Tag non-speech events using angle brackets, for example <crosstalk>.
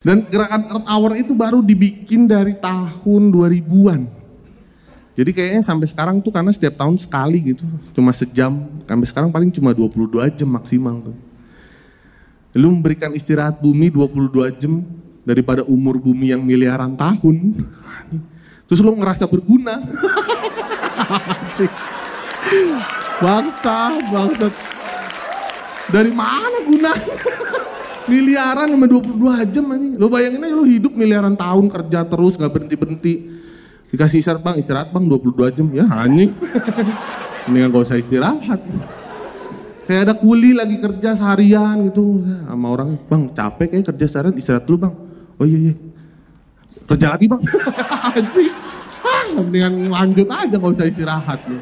Dan gerakan Earth Hour itu baru dibikin dari tahun 2000-an. Jadi kayaknya sampai sekarang tuh karena setiap tahun sekali gitu, cuma sejam. Sampai sekarang paling cuma 22 jam maksimal tuh. Lu memberikan istirahat bumi 22 jam daripada umur bumi yang miliaran tahun. <laughs> Terus lu ngerasa berguna. <laughs> bangsa, bangsa. Dari mana gunanya? <laughs> miliaran sama 22 jam ini. Lo bayangin aja lo hidup miliaran tahun kerja terus gak berhenti-berhenti. Dikasih istirahat bang, istirahat bang 22 jam. Ya anjing. <laughs> Mendingan gak usah istirahat. Kayak ada kuli lagi kerja seharian gitu. Ya, sama orang, bang capek kayak kerja seharian istirahat dulu bang. Oh iya iya. Kerja lagi bang. <laughs> anjing. Ah, mendingan lanjut aja gak usah istirahat. Ya.